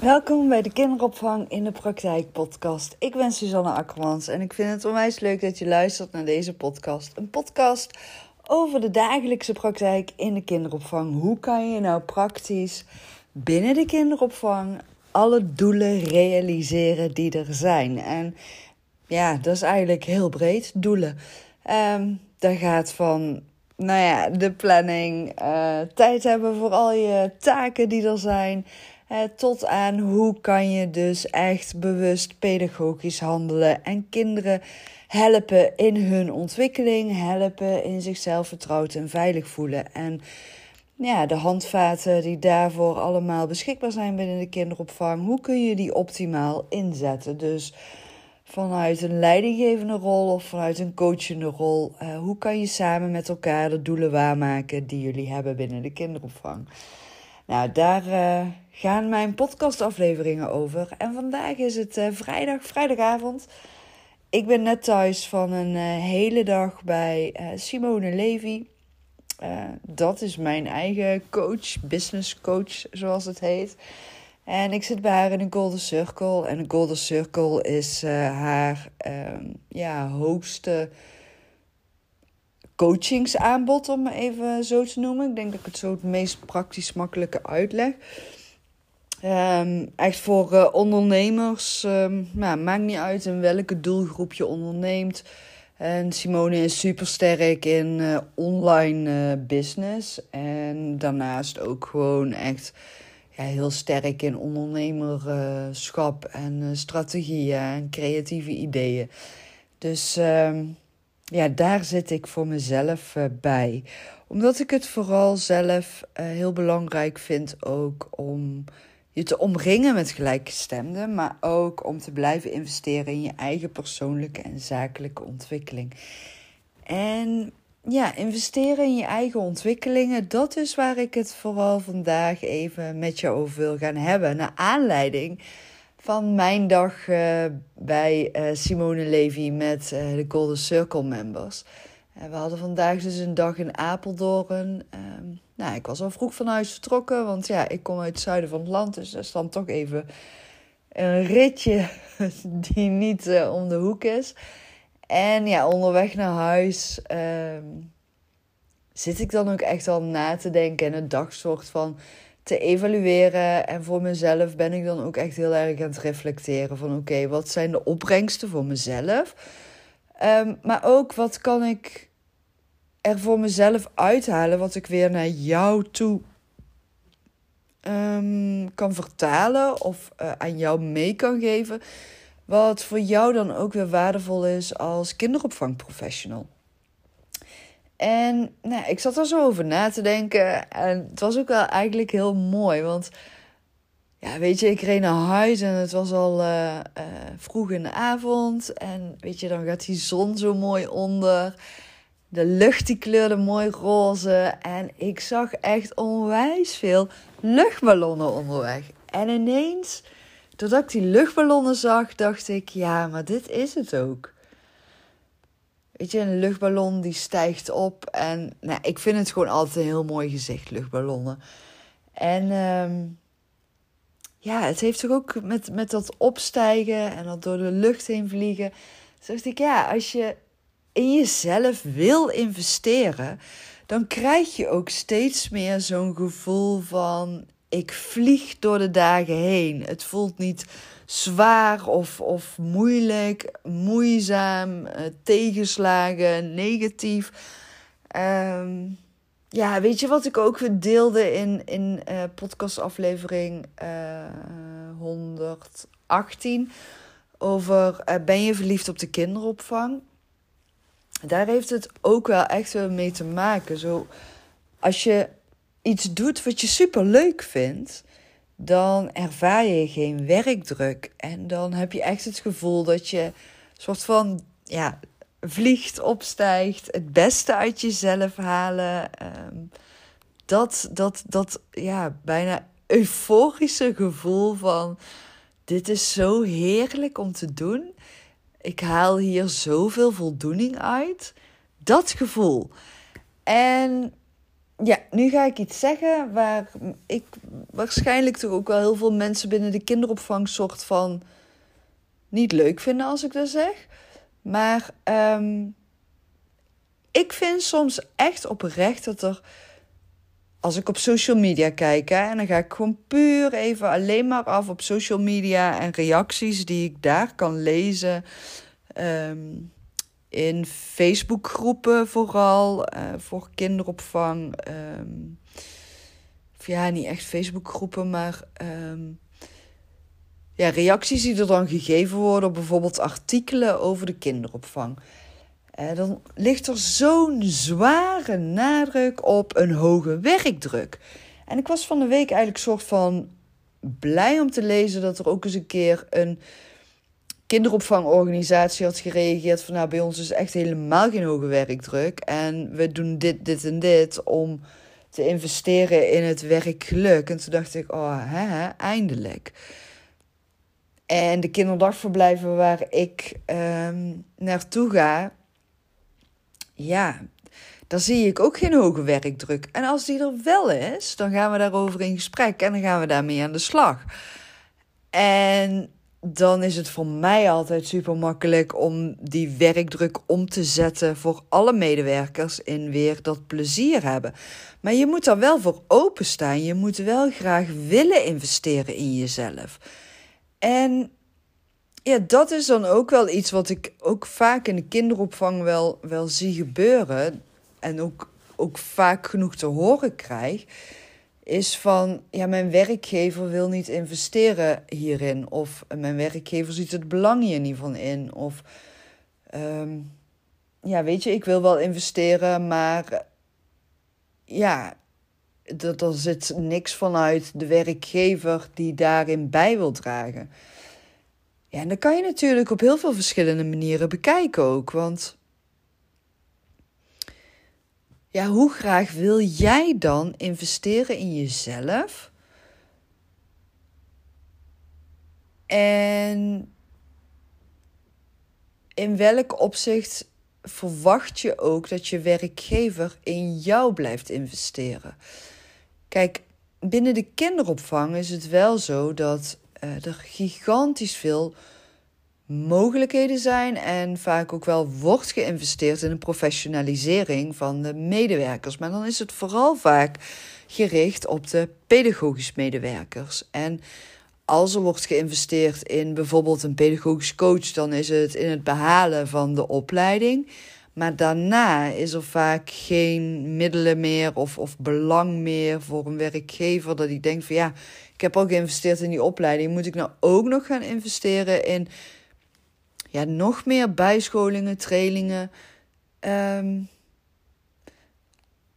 Welkom bij de Kinderopvang in de Praktijk podcast. Ik ben Suzanne Akkermans en ik vind het onwijs leuk dat je luistert naar deze podcast. Een podcast over de dagelijkse praktijk in de kinderopvang. Hoe kan je nou praktisch binnen de kinderopvang alle doelen realiseren die er zijn? En ja, dat is eigenlijk heel breed, doelen. Um, dat gaat van nou ja, de planning, uh, tijd hebben voor al je taken die er zijn tot aan hoe kan je dus echt bewust pedagogisch handelen en kinderen helpen in hun ontwikkeling, helpen in zichzelf vertrouwd en veilig voelen. En ja, de handvaten die daarvoor allemaal beschikbaar zijn binnen de kinderopvang, hoe kun je die optimaal inzetten? Dus vanuit een leidinggevende rol of vanuit een coachende rol, uh, hoe kan je samen met elkaar de doelen waarmaken die jullie hebben binnen de kinderopvang? Nou, daar uh, gaan mijn podcastafleveringen over. En vandaag is het uh, vrijdag, vrijdagavond. Ik ben net thuis van een uh, hele dag bij Simone Levy. dat is mijn eigen coach, business coach zoals het heet. En ik zit bij haar in een Golden Circle. En een Golden Circle is haar ehm, ja, hoogste coachingsaanbod, om even zo te noemen. Ik denk dat ik het zo het meest praktisch makkelijke uitleg. Um, echt voor uh, ondernemers, nou, maakt niet uit in welke doelgroep je onderneemt. En Simone is super sterk in uh, online uh, business. En daarnaast ook gewoon echt ja, heel sterk in ondernemerschap en strategieën en creatieve ideeën. Dus um, ja, daar zit ik voor mezelf bij. Omdat ik het vooral zelf heel belangrijk vind ook om je te omringen met gelijkgestemden, maar ook om te blijven investeren in je eigen persoonlijke en zakelijke ontwikkeling. En ja, investeren in je eigen ontwikkelingen, dat is waar ik het vooral vandaag even met je over wil gaan hebben. Naar aanleiding van mijn dag uh, bij uh, Simone Levy met uh, de Golden Circle members. We hadden vandaag dus een dag in Apeldoorn. Ehm, nou, ik was al vroeg van huis vertrokken, want ja, ik kom uit het zuiden van het land, dus er stond toch even een ritje die niet om de hoek is. En ja, onderweg naar huis ehm, zit ik dan ook echt al na te denken en een dag soort van te evalueren. En voor mezelf ben ik dan ook echt heel erg aan het reflecteren van oké, wat zijn de opbrengsten voor mezelf? Ehm, maar ook wat kan ik er voor mezelf uithalen, wat ik weer naar jou toe um, kan vertalen of uh, aan jou mee kan geven. Wat voor jou dan ook weer waardevol is als kinderopvangprofessional. En nou, ik zat er zo over na te denken. En het was ook wel eigenlijk heel mooi. Want ja, weet je, ik reed naar huis en het was al uh, uh, vroeg in de avond. En weet je, dan gaat die zon zo mooi onder. De lucht die kleurde mooi roze. En ik zag echt onwijs veel luchtballonnen onderweg. En ineens, doordat ik die luchtballonnen zag, dacht ik: ja, maar dit is het ook. Weet je, een luchtballon die stijgt op. En nou, ik vind het gewoon altijd een heel mooi gezicht, luchtballonnen. En um, ja, het heeft toch ook met, met dat opstijgen en dat door de lucht heen vliegen. Dus dacht ik, ja, als je in jezelf wil investeren, dan krijg je ook steeds meer zo'n gevoel van: ik vlieg door de dagen heen. Het voelt niet zwaar of, of moeilijk, moeizaam, uh, tegenslagen, negatief. Um, ja, weet je wat ik ook deelde in, in uh, podcastaflevering uh, eh, 118 over ben je verliefd op de kinderopvang? Daar heeft het ook wel echt wel mee te maken. Zo, als je iets doet wat je super leuk vindt, dan ervaar je geen werkdruk. En dan heb je echt het gevoel dat je soort van ja, vliegt, opstijgt, het beste uit jezelf halen. Ehm, dat, dat, dat ja, bijna euforische gevoel van dit is zo heerlijk om te doen. Ik haal hier zoveel voldoening uit. Dat gevoel. En ja, nu ga ik iets zeggen waar ik waarschijnlijk toch ook wel heel veel mensen binnen de kinderopvang soort van niet leuk vinden als ik dat zeg. Maar um, ik vind soms echt oprecht dat er, als ik op social media kijk, en dan ga ik gewoon puur even alleen maar af op social media en reacties die ik daar kan lezen. Um, in Facebookgroepen vooral uh, voor kinderopvang. Um, ja, niet echt Facebookgroepen, maar ja, reacties die er dan gegeven worden op bijvoorbeeld artikelen over de kinderopvang. Uh, dan ligt er zo'n zware nadruk op een hoge werkdruk. En ik was van de week eigenlijk soort van blij om te lezen dat er ook eens een keer een kinderopvangorganisatie had gereageerd van nou bij ons is echt helemaal geen hoge werkdruk en we doen dit, dit en dit om te investeren in het werkgeluk. En toen dacht ik, oh hè eindelijk. En de kinderdagverblijven waar ik um, naartoe ga, ja, daar zie ik ook geen hoge werkdruk. En als die er wel is, dan gaan we daarover in gesprek en dan gaan we daarmee aan de slag. En dan is het voor mij altijd super makkelijk om die werkdruk om te zetten voor alle medewerkers in weer dat plezier hebben. Maar je moet daar wel voor openstaan. Je moet wel graag willen investeren in jezelf. En ja, dat is dan ook wel iets wat ik ook vaak in de kinderopvang wel, wel zie gebeuren. En ook, ook vaak genoeg te horen krijg is van, ja, mijn werkgever wil niet investeren hierin. Of mijn werkgever ziet het belang hier niet van in. Of, um, ja, weet je, ik wil wel investeren, maar ja, er, er zit niks vanuit de werkgever die daarin bij wil dragen. Ja, en dat kan je natuurlijk op heel veel verschillende manieren bekijken ook. Want ja, hoe graag wil jij dan investeren in jezelf? En in welk opzicht verwacht je ook dat je werkgever in jou blijft investeren? Kijk, binnen de kinderopvang is het wel zo dat uh, er gigantisch veel mogelijkheden zijn en vaak ook wel wordt geïnvesteerd in een professionalisering van de medewerkers. Maar dan is het vooral vaak gericht op de pedagogisch medewerkers. En als er wordt geïnvesteerd in bijvoorbeeld een pedagogisch coach, dan is het in het behalen van de opleiding. Maar daarna is er vaak geen middelen meer of, of belang meer voor een werkgever dat die denkt van ja, ik heb al geïnvesteerd in die opleiding, moet ik nou ook nog gaan investeren in ja, nog meer bijscholingen, trainingen. Ehm,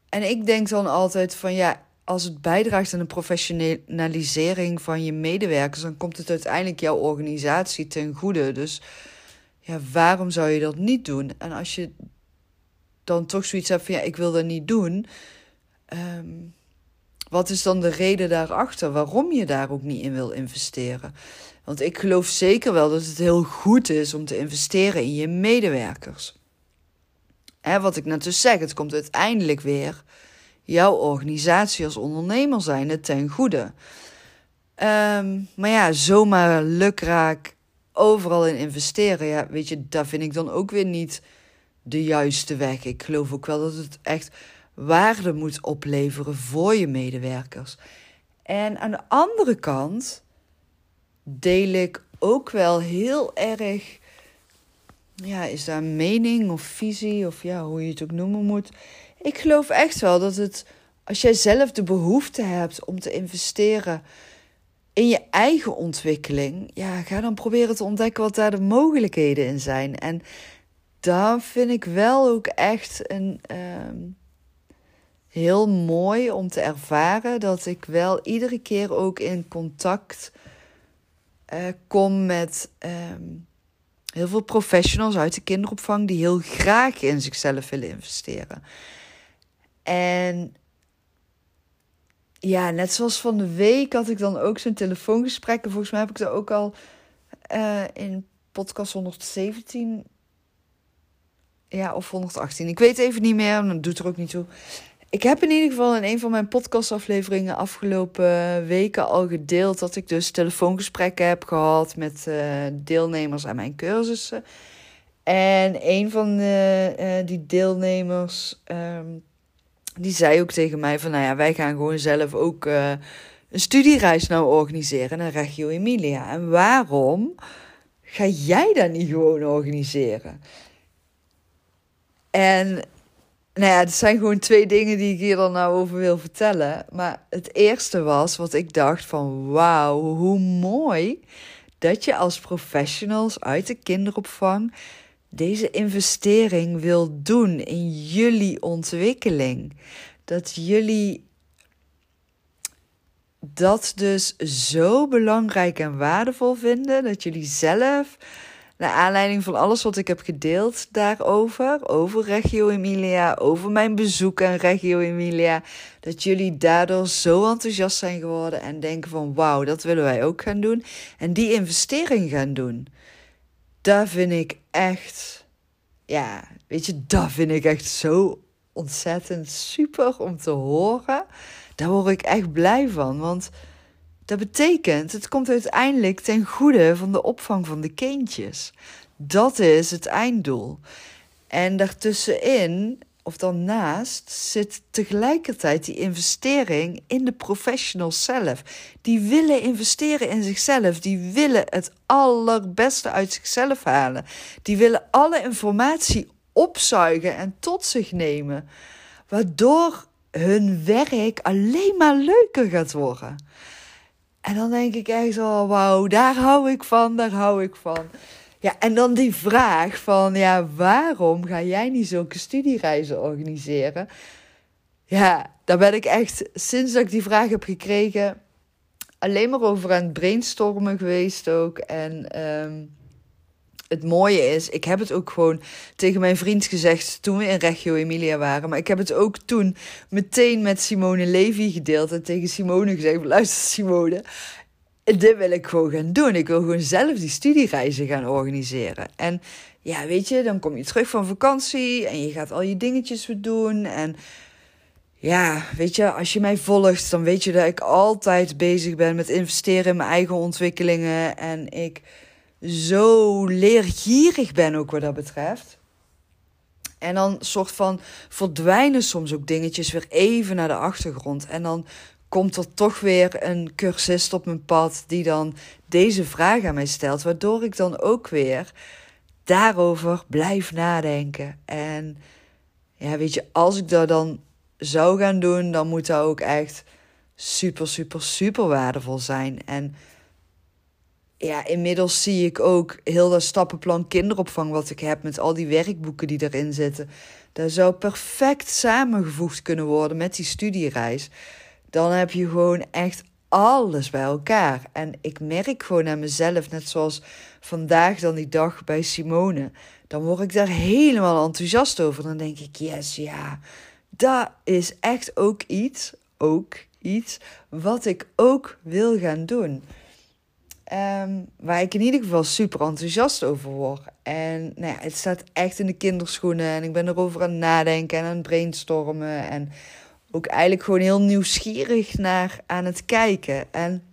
en ik denk dan altijd van ja, als het bijdraagt aan de professionalisering van je medewerkers, dan komt het uiteindelijk jouw organisatie ten goede. Dus ja, waarom zou je dat niet doen? En als je dan toch zoiets hebt van ja, ik wil dat niet doen. Ehm, wat is dan de reden daarachter waarom je daar ook niet in wil investeren? Want ik geloof zeker wel dat het heel goed is om te investeren in je medewerkers. Hè, wat ik net dus zeg, het komt uiteindelijk weer jouw organisatie als ondernemer zijn het ten goede. Um, maar ja, zomaar lukraak overal in investeren, ja, weet je, daar vind ik dan ook weer niet de juiste weg. Ik geloof ook wel dat het echt waarde moet opleveren voor je medewerkers. En aan de andere kant deel ik ook wel heel erg. Ja, is daar een mening of visie of ja, hoe je het ook noemen moet. Ik geloof echt wel dat het, als jij zelf de behoefte hebt om te investeren in je eigen ontwikkeling, ja, ga dan proberen te ontdekken wat daar de mogelijkheden in zijn. En daar vind ik wel ook echt een. Ehm, heel mooi om te ervaren dat ik wel iedere keer ook in contact uh, kom met ehm, heel veel professionals uit de kinderopvang die heel graag in zichzelf willen investeren. En ja, net zoals van de week had ik dan ook zo'n telefoongesprek. En volgens mij heb ik er ook al uh, in podcast 117 ja, of 118. Ik weet even niet meer, dat doet er ook niet toe. ik heb in ieder geval in een van mijn podcastafleveringen afgelopen weken al gedeeld dat ik dus telefoongesprekken heb gehad met uh, deelnemers aan mijn cursussen. En een van die deelnemers, um, die zei ook tegen mij van, nou ja, wij gaan gewoon zelf ook uh, een studiereis nou organiseren naar Reggio Emilia. En waarom ga jij dat niet gewoon organiseren? En nou ja, het zijn gewoon twee dingen die ik hier dan nou over wil vertellen. Maar het eerste was wat ik dacht van wauw, hoe mooi dat je als professionals uit de kinderopvang deze investering wil doen in jullie ontwikkeling. Dat jullie dat dus zo belangrijk en waardevol vinden dat jullie zelf naar aanleiding van alles wat ik heb gedeeld daarover, over Reggio Emilia, over mijn bezoek aan Reggio Emilia, dat jullie daardoor zo enthousiast zijn geworden en denken van wauw, dat willen wij ook gaan doen en die investering gaan doen. Daar vind ik echt, ja, weet je, dat vind ik echt zo ontzettend super om te horen. Daar word ik echt blij van, want dat betekent, het komt uiteindelijk ten goede van de opvang van de kindjes. Dat is het einddoel. En daartussenin, of dan naast, zit tegelijkertijd die investering in de professionals zelf. Die willen investeren in zichzelf. Die willen het allerbeste uit zichzelf halen. Die willen alle informatie opzuigen en tot zich nemen. Waardoor hun werk alleen maar leuker gaat worden. En dan denk ik echt zo, wauw, daar hou ik van, daar hou ik van. Ja, en dan die vraag van, ja, waarom ga jij niet zulke studiereizen organiseren? Ja, daar ben ik echt, sinds dat ik die vraag heb gekregen, alleen maar over aan het brainstormen geweest ook. En um, het mooie is, ik heb het ook gewoon tegen mijn vriend gezegd toen we in Reggio Emilia waren. Maar ik heb het ook toen meteen met Simone Levy gedeeld. En tegen Simone gezegd: luister, Simone. Dit wil ik gewoon gaan doen. Ik wil gewoon zelf die studiereizen gaan organiseren. En ja, weet je, dan kom je terug van vakantie en je gaat al je dingetjes weer doen. En ja, weet je, als je mij volgt, dan weet je dat ik altijd bezig ben met investeren in mijn eigen ontwikkelingen. En ik zo leergierig ben ook wat dat betreft. En dan soort van verdwijnen soms ook dingetjes weer even naar de achtergrond. En dan komt er toch weer een cursist op mijn pad die dan deze vraag aan mij stelt. Waardoor ik dan ook weer daarover blijf nadenken. En ja, weet je, als ik dat dan zou gaan doen, dan moet dat ook echt super, super, super waardevol zijn. En ja, inmiddels zie ik ook heel dat stappenplan kinderopvang wat ik heb met al die werkboeken die erin zitten. Dat zou perfect samengevoegd kunnen worden met die studiereis. Dan heb je gewoon echt alles bij elkaar. En ik merk gewoon aan mezelf, net zoals vandaag dan die dag bij Simone. Dan word ik daar helemaal enthousiast over. Dan denk ik, yes, ja, dat is echt ook iets, ook iets wat ik ook wil gaan doen. Um, waar ik in ieder geval super enthousiast over word. En nou ja, het staat echt in de kinderschoenen. En ik ben erover aan het nadenken en aan brainstormen. En ook eigenlijk gewoon heel nieuwsgierig naar aan het kijken. En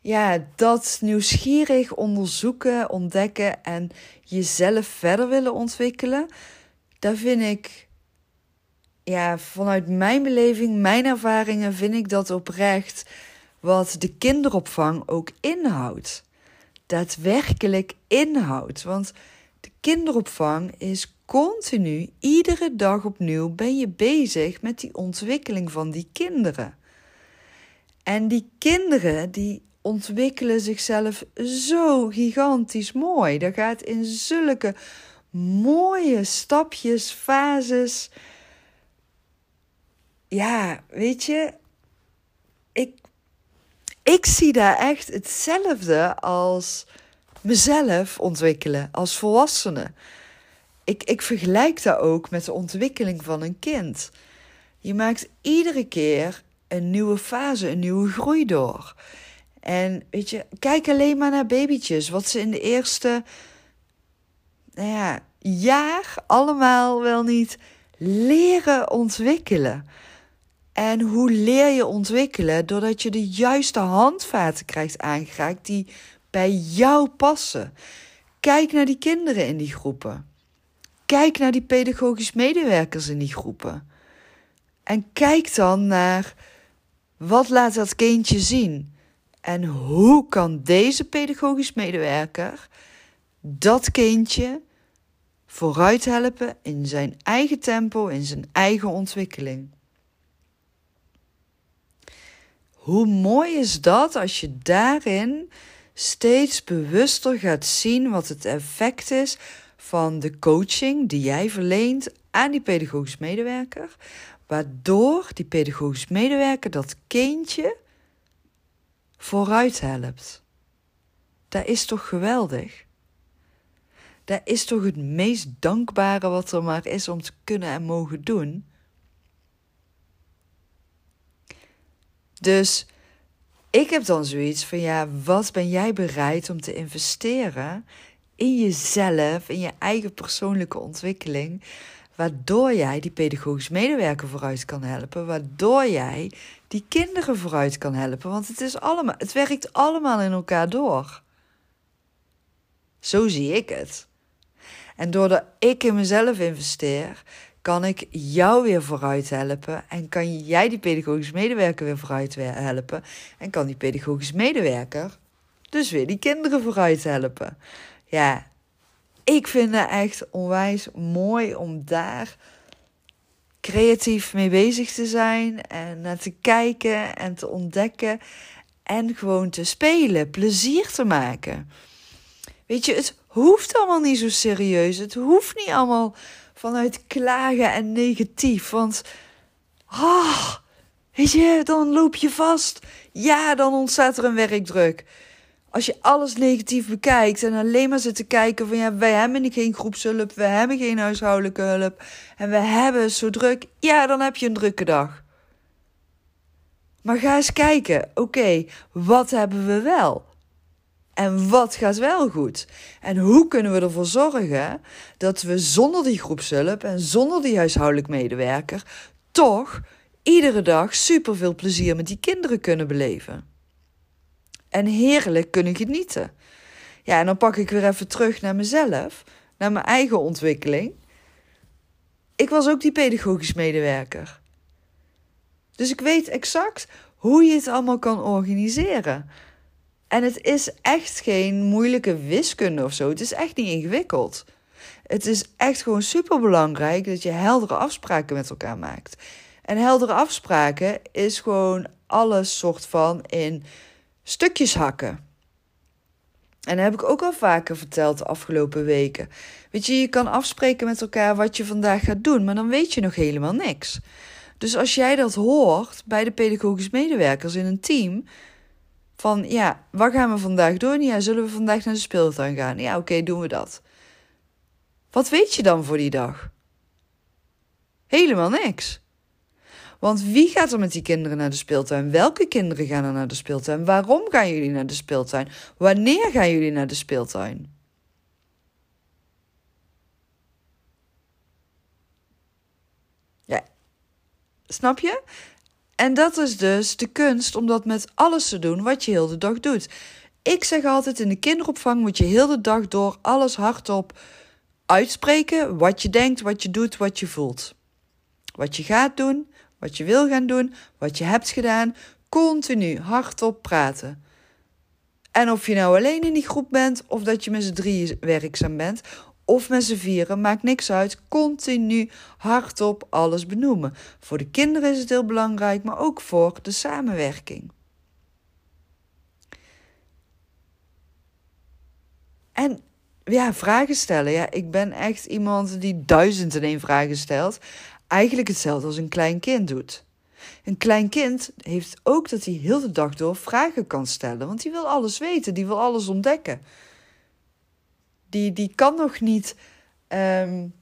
ja, dat nieuwsgierig onderzoeken, ontdekken en jezelf verder willen ontwikkelen. Daar vind ik, ja, vanuit mijn beleving, mijn ervaringen, vind ik dat oprecht wat de kinderopvang ook inhoudt. Daadwerkelijk inhoudt. Want de kinderopvang is continu, iedere dag opnieuw ben je bezig met die ontwikkeling van die kinderen. En die kinderen die ontwikkelen zichzelf zo gigantisch mooi. Dat gaat in zulke mooie stapjes, fases. Ja, weet je, ik ik zie daar echt hetzelfde als mezelf ontwikkelen als volwassene. Ik, ik vergelijk dat ook met de ontwikkeling van een kind. Je maakt iedere keer een nieuwe fase, een nieuwe groei door. En weet je, kijk alleen maar naar babytjes. Wat ze in de eerste nou ja, jaar allemaal wel niet leren ontwikkelen. En hoe leer je ontwikkelen? Doordat je de juiste handvaten krijgt aangeraakt die bij jou passen. Kijk naar die kinderen in die groepen. Kijk naar die pedagogisch medewerkers in die groepen. En kijk dan naar wat laat dat kindje zien? En hoe kan deze pedagogisch medewerker dat kindje vooruit helpen in zijn eigen tempo, in zijn eigen ontwikkeling? Hoe mooi is dat als je daarin steeds bewuster gaat zien wat het effect is van de coaching die jij verleent aan die pedagogisch medewerker, waardoor die pedagogisch medewerker dat kindje vooruit helpt. Dat is toch geweldig? Dat is toch het meest dankbare wat er maar is om te kunnen en mogen doen? Dus ik heb dan zoiets van ja, wat ben jij bereid om te investeren in jezelf, in je eigen persoonlijke ontwikkeling, waardoor jij die pedagogisch medewerker vooruit kan helpen, waardoor jij die kinderen vooruit kan helpen, want het is allemaal, het werkt allemaal in elkaar door. Zo zie ik het. En doordat ik in mezelf investeer, kan ik jou weer vooruit helpen en kan jij die pedagogisch medewerker weer vooruit helpen en kan die pedagogisch medewerker dus weer die kinderen vooruit helpen. Ja, ik vind het echt onwijs mooi om daar creatief mee bezig te zijn en naar te kijken en te ontdekken en gewoon te spelen, plezier te maken. Weet je, het hoeft allemaal niet zo serieus. Het hoeft niet allemaal vanuit klagen en negatief. Want, ah, weet je, dan loop je vast. Ja, dan ontstaat er een werkdruk. Als je alles negatief bekijkt en alleen maar zit te kijken van ja, wij hebben geen groepshulp, we hebben geen huishoudelijke hulp en we hebben zo druk, ja, dan heb je een drukke dag. Maar ga eens kijken, oké, wat hebben we wel? En wat gaat wel goed? En hoe kunnen we ervoor zorgen dat we zonder die groepshulp en zonder die huishoudelijk medewerker toch iedere dag superveel plezier met die kinderen kunnen beleven? En heerlijk kunnen genieten. Ja, en dan pak ik weer even terug naar mezelf, naar mijn eigen ontwikkeling. Ik was ook die pedagogisch medewerker. Dus ik weet exact hoe je het allemaal kan organiseren. En het is echt geen moeilijke wiskunde of zo. Het is echt niet ingewikkeld. Het is echt gewoon super belangrijk dat je heldere afspraken met elkaar maakt. En heldere afspraken is gewoon alles soort van in stukjes hakken. En dat heb ik ook al vaker verteld de afgelopen weken. Weet je, je kan afspreken met elkaar wat je vandaag gaat doen, maar dan weet je nog helemaal niks. Dus als jij dat hoort bij de pedagogisch medewerkers in een team, van ja, wat gaan we vandaag doen? Ja, zullen we vandaag naar de speeltuin gaan? Ja, oké, doen we dat. Wat weet je dan voor die dag? Helemaal niks. Want wie gaat er met die kinderen naar de speeltuin? Welke kinderen gaan er naar de speeltuin? Waarom gaan jullie naar de speeltuin? Wanneer gaan jullie naar de speeltuin? Ja, snap je? En dat is dus de kunst om dat met alles te doen wat je heel de dag doet. Ik zeg altijd: in de kinderopvang moet je heel de dag door alles hardop uitspreken. Wat je denkt, wat je doet, wat je voelt. Wat je gaat doen, wat je wil gaan doen, wat je hebt gedaan. Continu hardop praten. En of je nou alleen in die groep bent, of dat je met z'n drieën werkzaam bent, of met z'n vieren, maakt niks uit. Continu hardop alles benoemen. Voor de kinderen is het heel belangrijk, maar ook voor de samenwerking. En ja, vragen stellen. Ja, ik ben echt iemand die duizend en één vragen stelt. Eigenlijk hetzelfde als een klein kind doet. Een klein kind heeft ook dat hij heel de dag door vragen kan stellen, want die wil alles weten, die wil alles ontdekken die, die kan nog niet. Um,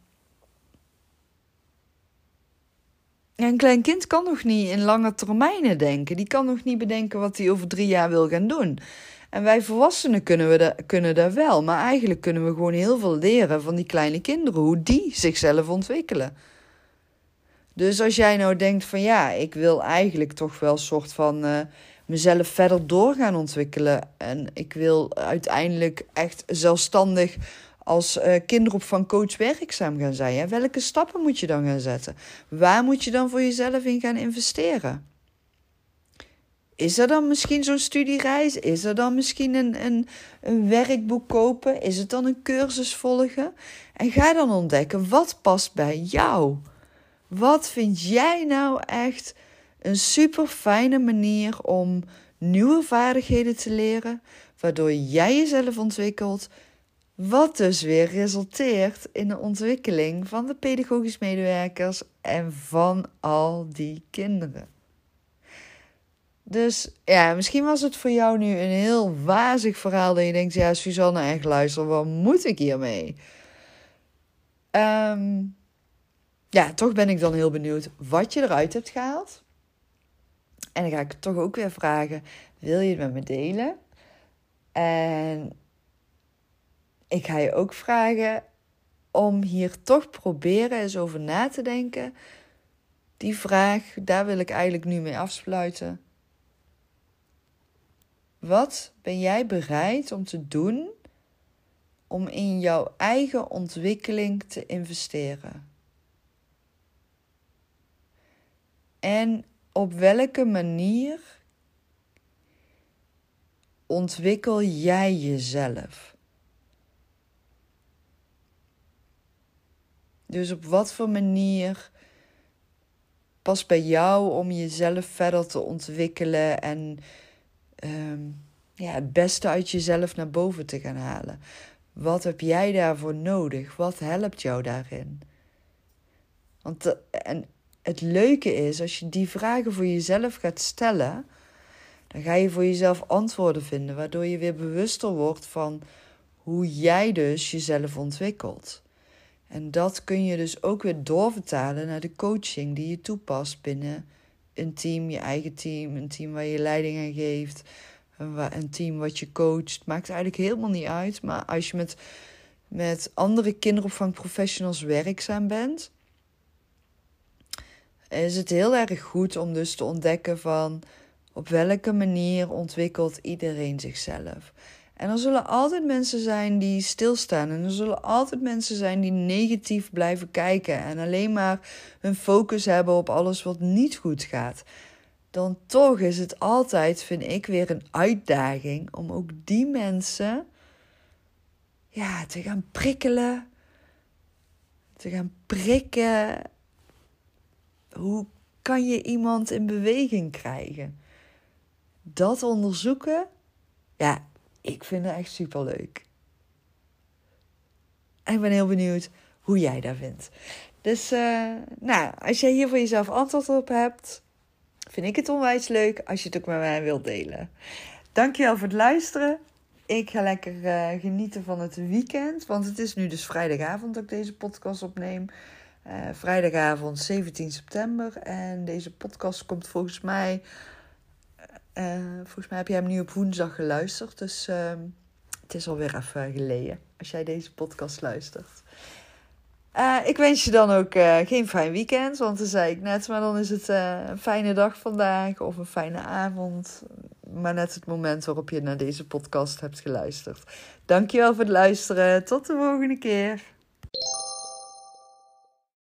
een klein kind kan nog niet in lange termijnen denken. Die kan nog niet bedenken wat hij over drie jaar wil gaan doen. En wij volwassenen kunnen, we kunnen dat wel. Maar eigenlijk kunnen we gewoon heel veel leren van die kleine kinderen. Hoe die zichzelf ontwikkelen. Dus als jij nou denkt van ja, ik wil eigenlijk toch wel een soort van uh, mezelf verder door gaan ontwikkelen. En ik wil uiteindelijk echt zelfstandig als uh, kinderopvangcoach werkzaam gaan zijn. Hè? Welke stappen moet je dan gaan zetten? Waar moet je dan voor jezelf in gaan investeren? Is er dan misschien zo'n studiereis? Is er dan misschien een, een, een werkboek kopen? Is het dan een cursus volgen? En ga dan ontdekken wat past bij jou. Wat vind jij nou echt een super fijne manier om nieuwe vaardigheden te leren, waardoor jij jezelf ontwikkelt, wat dus weer resulteert in de ontwikkeling van de pedagogisch medewerkers en van al die kinderen. Dus ja, misschien was het voor jou nu een heel wazig verhaal dat je denkt, ja, Suzanne, echt luister, wat moet ik hiermee? Um, ja, toch ben ik dan heel benieuwd wat je eruit hebt gehaald. En dan ga ik toch ook weer vragen: wil je het met me delen? En ik ga je ook vragen om hier toch proberen eens over na te denken. Die vraag, daar wil ik eigenlijk nu mee afsluiten. Wat ben jij bereid om te doen om in jouw eigen ontwikkeling te investeren? En op welke manier ontwikkel jij jezelf? Dus op wat voor manier past bij jou om jezelf verder te ontwikkelen en ehm, ja, het beste uit jezelf naar boven te gaan halen? Wat heb jij daarvoor nodig? Wat helpt jou daarin? Want en het leuke is, als je die vragen voor jezelf gaat stellen, dan ga je voor jezelf antwoorden vinden, waardoor je weer bewuster wordt van hoe jij dus jezelf ontwikkelt. En dat kun je dus ook weer doorvertalen naar de coaching die je toepast binnen een team, je eigen team, een team waar je leiding aan geeft, een team wat je coacht. Maakt eigenlijk helemaal niet uit. Maar als je met, met andere kinderopvangprofessionals werkzaam bent, is het heel erg goed om dus te ontdekken van op welke manier ontwikkelt iedereen zichzelf. En er zullen altijd mensen zijn die stilstaan. En er zullen altijd mensen zijn die negatief blijven kijken. En alleen maar hun focus hebben op alles wat niet goed gaat. Dan toch is het altijd, vind ik, weer een uitdaging om ook die mensen ja, te gaan prikkelen. Te gaan prikken hoe kan je iemand in beweging krijgen? Dat onderzoeken, ja, ik vind het echt super leuk. En ik ben heel benieuwd hoe jij dat vindt. Dus, uh, nou, als jij hier voor jezelf antwoord op hebt, vind ik het onwijs leuk als je het ook met mij wilt delen. Dankjewel voor het luisteren. Ik ga lekker uh, genieten van het weekend, want het is nu dus vrijdagavond dat ik deze podcast opneem. Uh, vrijdagavond 17 september. En deze podcast komt volgens mij. Uh, volgens mij heb jij hem nu op woensdag geluisterd. Dus uh, het is alweer even geleden als jij deze podcast luistert. ik wens je dan ook geen fijn weekend, want dat zei ik net, maar dan is het een fijne dag vandaag of een fijne avond. Maar net het moment waarop je naar deze podcast hebt geluisterd. Dankjewel voor het luisteren. Tot de volgende keer.